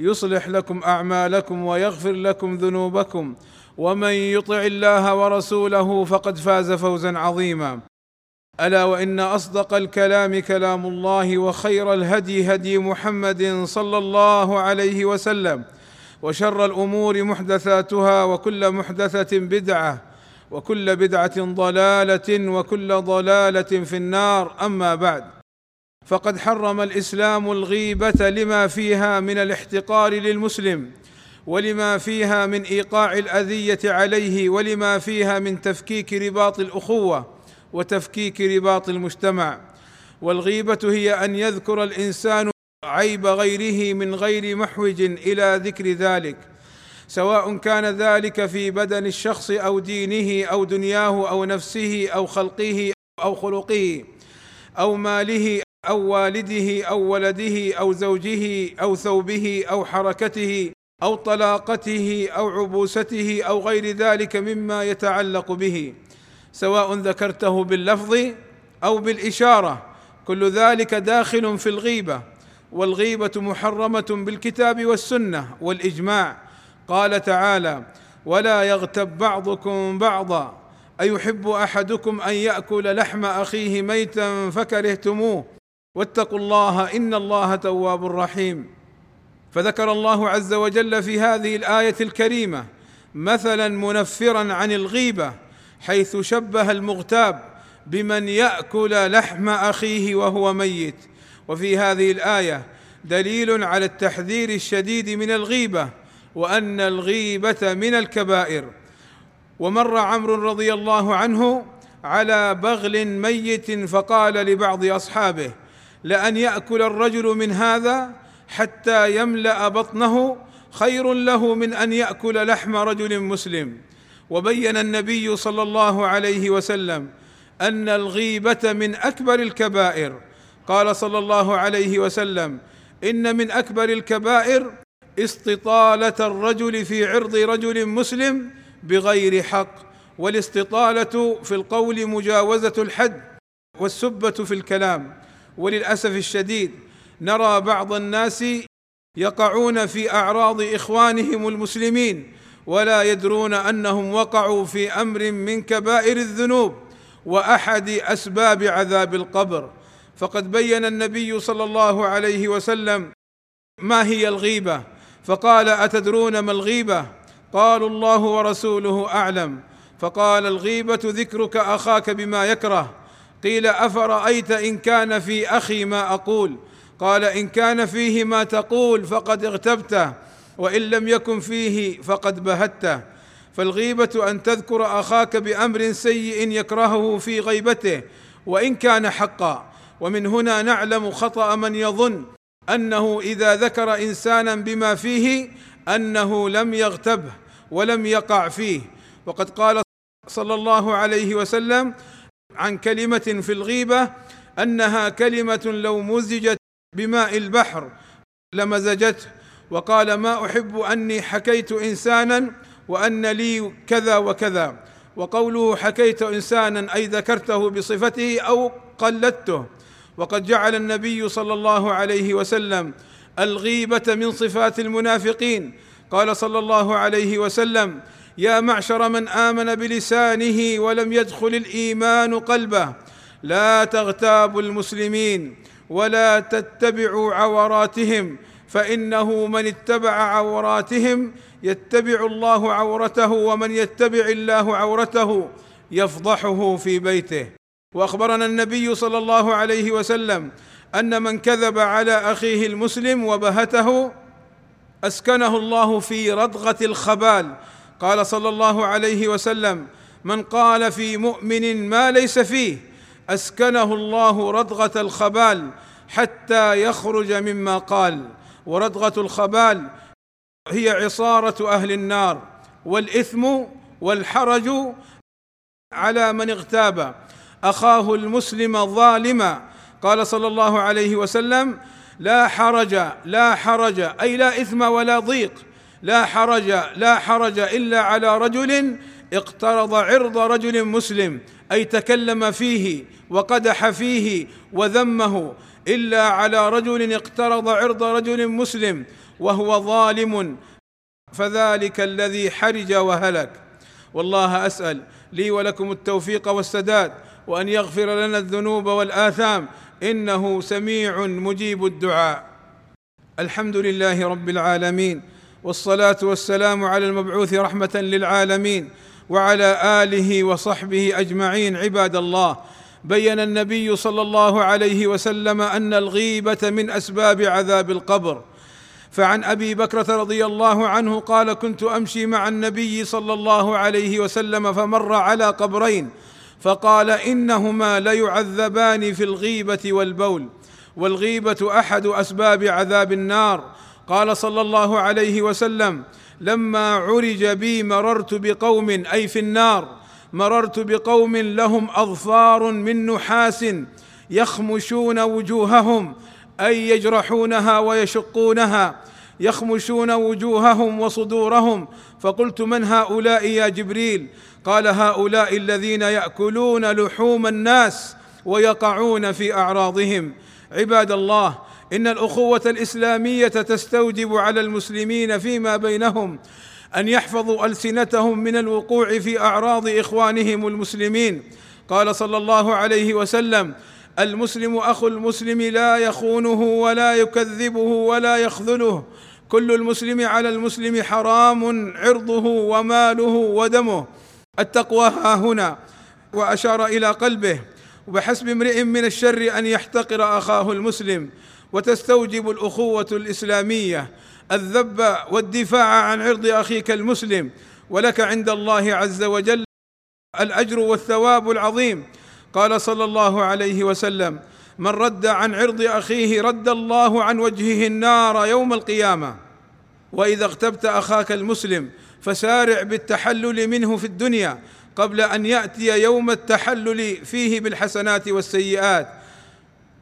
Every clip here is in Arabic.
يصلح لكم أعمالكم ويغفر لكم ذنوبكم. ومن يطع الله ورسوله فقد فاز فوزا عظيما. ألا وإن أصدق الكلام كلام الله وخير الهدي هدي محمد صلى الله عليه وسلم. وشر الأمور محدثاتها وكل محدثة بدعة وكل بدعة ضلالة وكل ضلالة في النار. أما بعد. فقد حرم الإسلام الغيبة لما فيها من الاحتقار للمسلم ولما فيها من إيقاع الأذية عليه ولما فيها من تفكيك رباط الأخوة وتفكيك رباط المجتمع. والغيبة هي أن يذكر الإنسان عيب غيره من غير محوج إلى ذكر ذلك. سواء كان ذلك في بدن الشخص أو دينه أو دنياه أو نفسه أو خلقه أو خلقه أو ماله أو والده أو ولده أو زوجه أو ثوبه أو حركته أو طلاقته أو عبوسته أو غير ذلك مما يتعلق به سواء ذكرته باللفظ أو بالإشارة. كل ذلك داخل في الغيبة والغيبة محرمة بالكتاب والسنة والإجماع. قال تعالى ولا يغتب بعضكم بعضا أيحب أحدكم أن يأكل لحم أخيه ميتا فكرهتموه واتقوا الله إن الله تواب رحيم. فذكر الله عز وجل في هذه الآية الكريمة مثلا منفرا عن الغيبة حيث شبه المغتاب بمن يأكل لحم أخيه وهو ميت. وفي هذه الآية دليل على التحذير الشديد من الغيبة وأن الغيبة من الكبائر. ومر عمرو رضي الله عنه على بغل ميت فقال لبعض أصحابه لأن يأكل الرجل من هذا حتى يملأ بطنه خير له من أن يأكل لحم رجل مسلم. وبين النبي صلى الله عليه وسلم أن الغيبة من أكبر الكبائر. قال صلى الله عليه وسلم إن من أكبر الكبائر استطالة الرجل في عرض رجل مسلم بغير حق والاستطالة في القول مجاوزة الحد والسبة في الكلام. وللأسف الشديد نرى بعض الناس يقعون في أعراض إخوانهم المسلمين ولا يدرون أنهم وقعوا في أمر من كبائر الذنوب وأحد أسباب عذاب القبر. فقد بين النبي صلى الله عليه وسلم ما هي الغيبة فقال أتدرون ما الغيبة؟ قالوا الله ورسوله أعلم. فقال الغيبة ذكرك أخاك بما يكره. قيل أفرأيت إن كان في أخي ما أقول؟ قال إن كان فيه ما تقول فقد اغتبته وإن لم يكن فيه فقد بهته. فالغيبة أن تذكر أخاك بأمر سيء يكرهه في غيبته وإن كان حقا. ومن هنا نعلم خطأ من يظن أنه إذا ذكر إنسانا بما فيه أنه لم يغتبه ولم يقع فيه. وقد قال صلى الله عليه وسلم عن كلمة في الغيبة أنها كلمة لو مزجت بماء البحر لمزجته وقال ما أحب أني حكيت إنسانا وأن لي كذا وكذا وقوله حكيت إنسانا أي ذكرته بصفته أو قلدته وقد جعل النبي صلى الله عليه وسلم الغيبة من صفات المنافقين. قال صلى الله عليه وسلم يا معشر من آمن بلسانه ولم يدخل الإيمان قلبه. لا تغتابوا المسلمين ولا تتبعوا عوراتهم فإنه من اتبع عوراتهم يتبع الله عورته ومن يتبع الله عورته يفضحه في بيته. وأخبرنا النبي صلى الله عليه وسلم أن من كذب على أخيه المسلم وبهته أسكنه الله في ردغه الخبال. قال صلى الله عليه وسلم من قال في مؤمن ما ليس فيه أسكنه الله ردغه الخبال حتى يخرج مما قال وردغه الخبال هي عصارة أهل النار والإثم والحرج على من اغتاب أخاه المسلم ظالما. قال صلى الله عليه وسلم لا حرج لا حرج أي لا إثم ولا ضيق لا حرج لا حرج إلا على رجل اقترض عرض رجل مسلم أي تكلم فيه وقدح فيه وذمه إلا على رجل اقترض عرض رجل مسلم وهو ظالم فذلك الذي حرج وهلك. والله أسأل لي ولكم التوفيق والسداد وأن يغفر لنا الذنوب والآثام إنه سميع مجيب الدعاء. الحمد لله رب العالمين. والصلاة والسلام على المبعوث رحمة للعالمين وعلى آله وصحبه أجمعين عباد الله. بين النبي صلى الله عليه وسلم أن الغيبة من أسباب عذاب القبر. فعن أبي بكرة رضي الله عنه قال كنت أمشي مع النبي صلى الله عليه وسلم فمر على قبرين فقال إنهما ليعذبان في الغيبة والبول والغيبة أحد أسباب عذاب النار قال صلى الله عليه وسلم لما عرج بي مررت بقوم أي في النار مررت بقوم لهم أظفار من نحاس يخمشون وجوههم أي يجرحونها ويشقونها يخمشون وجوههم وصدورهم. فقلت من هؤلاء يا جبريل؟ قال هؤلاء الذين يأكلون لحوم الناس ويقعون في أعراضهم. عباد الله إن الأخوة الإسلامية تستوجب على المسلمين فيما بينهم أن يحفظوا ألسنتهم من الوقوع في أعراض إخوانهم المسلمين. قال صلى الله عليه وسلم المسلم أخو المسلم لا يخونه ولا يكذبه ولا يخذله. كل المسلم على المسلم حرام عرضه وماله ودمه. التقوى ها هنا. وأشار إلى قلبه وبحسب امرئ من الشر أن يحتقر أخاه المسلم. وتستوجب الأخوة الإسلامية الذب والدفاع عن عرض أخيك المسلم ولك عند الله عز وجل الأجر والثواب العظيم. قال صلى الله عليه وسلم من رد عن عرض أخيه رد الله عن وجهه النار يوم القيامة. وإذا اغتبت أخاك المسلم فسارع بالتحلل منه في الدنيا قبل أن يأتي يوم التحلل فيه بالحسنات والسيئات.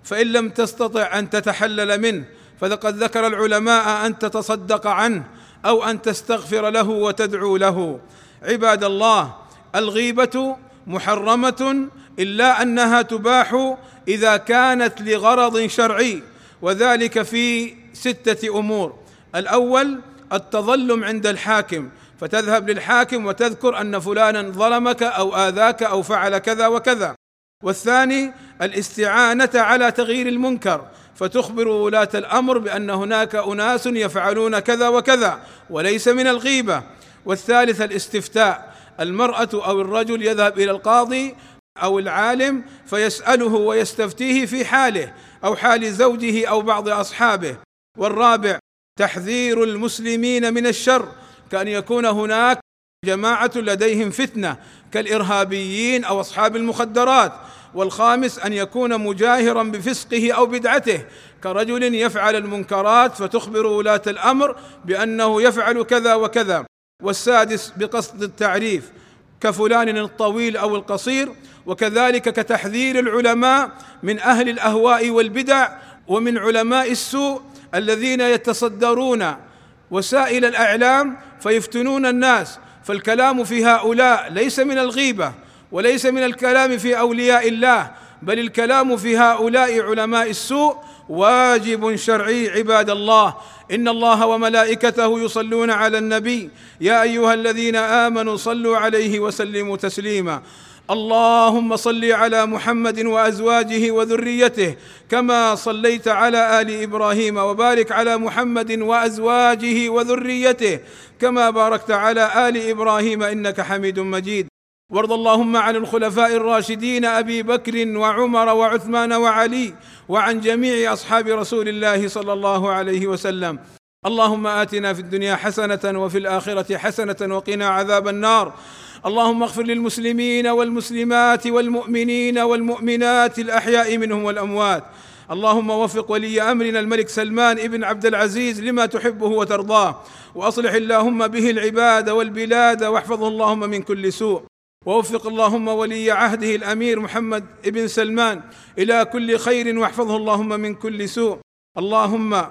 فإن لم تستطع أن تتحلل منه فلقد ذكر العلماء أن تتصدق عنه أو أن تستغفر له وتدعو له. عباد الله الغيبة محرمة إلا أنها تباح إذا كانت لغرض شرعي وذلك في ستة أمور. الأول التظلم عند الحاكم فتذهب للحاكم وتذكر أن فلانا ظلمك أو آذاك أو فعل كذا وكذا. والثاني الاستعانة على تغيير المنكر فتخبر ولاة الأمر بأن هناك أناس يفعلون كذا وكذا وليس من الغيبة. والثالث الاستفتاء المرأة أو الرجل يذهب إلى القاضي أو العالم فيسأله ويستفتيه في حاله أو حال زوجه أو بعض أصحابه. والرابع تحذير المسلمين من الشر كأن يكون هناك جماعة لديهم فتنة كالإرهابيين أو أصحاب المخدرات. والخامس أن يكون مجاهرا بفسقه أو بدعته كرجل يفعل المنكرات فتخبر ولاة الأمر بأنه يفعل كذا وكذا. والسادس بقصد التعريف كفلان الطويل أو القصير وكذلك كتحذير العلماء من أهل الأهواء والبدع ومن علماء السوء الذين يتصدرون وسائل الإعلام فيفتنون الناس فالكلام في هؤلاء ليس من الغيبة. وليس من الكلام في أولياء الله بل الكلام في هؤلاء علماء السوء. واجب شرعي عباد الله. إن الله وملائكته يصلون على النبي. يا أيها الذين آمنوا صلوا عليه وسلموا تسليما. اللهم صل على محمد وأزواجه وذريته كما صليت على آل إبراهيم وبارك على محمد وأزواجه وذريته كما باركت على آل إبراهيم إنك حميد مجيد. وارض اللهم عن الخلفاء الراشدين أبي بكر وعمر وعثمان وعلي وعن جميع أصحاب رسول الله صلى الله عليه وسلم. اللهم آتنا في الدنيا حسنة وفي الآخرة حسنة وقنا عذاب النار. اللهم اغفر للمسلمين والمسلمات والمؤمنين والمؤمنات الأحياء منهم والأموات. اللهم وفق ولي أمرنا الملك سلمان ابن عبد العزيز لما تحبه وترضاه. وأصلح اللهم به العباد والبلاد واحفظه اللهم من كل سوء. ووفق اللهم ولي عهده الأمير محمد ابن سلمان إلى كل خير واحفظه اللهم من كل سوء. اللهم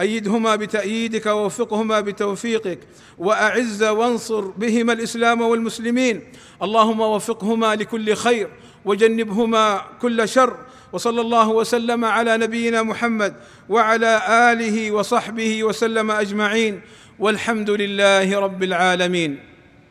أيدهما بتأييدك ووفقهما بتوفيقك وأعز وانصر بهما الإسلام والمسلمين. اللهم وفقهما لكل خير وجنبهما كل شر. وصلى الله وسلم على نبينا محمد وعلى آله وصحبه وسلم أجمعين. والحمد لله رب العالمين.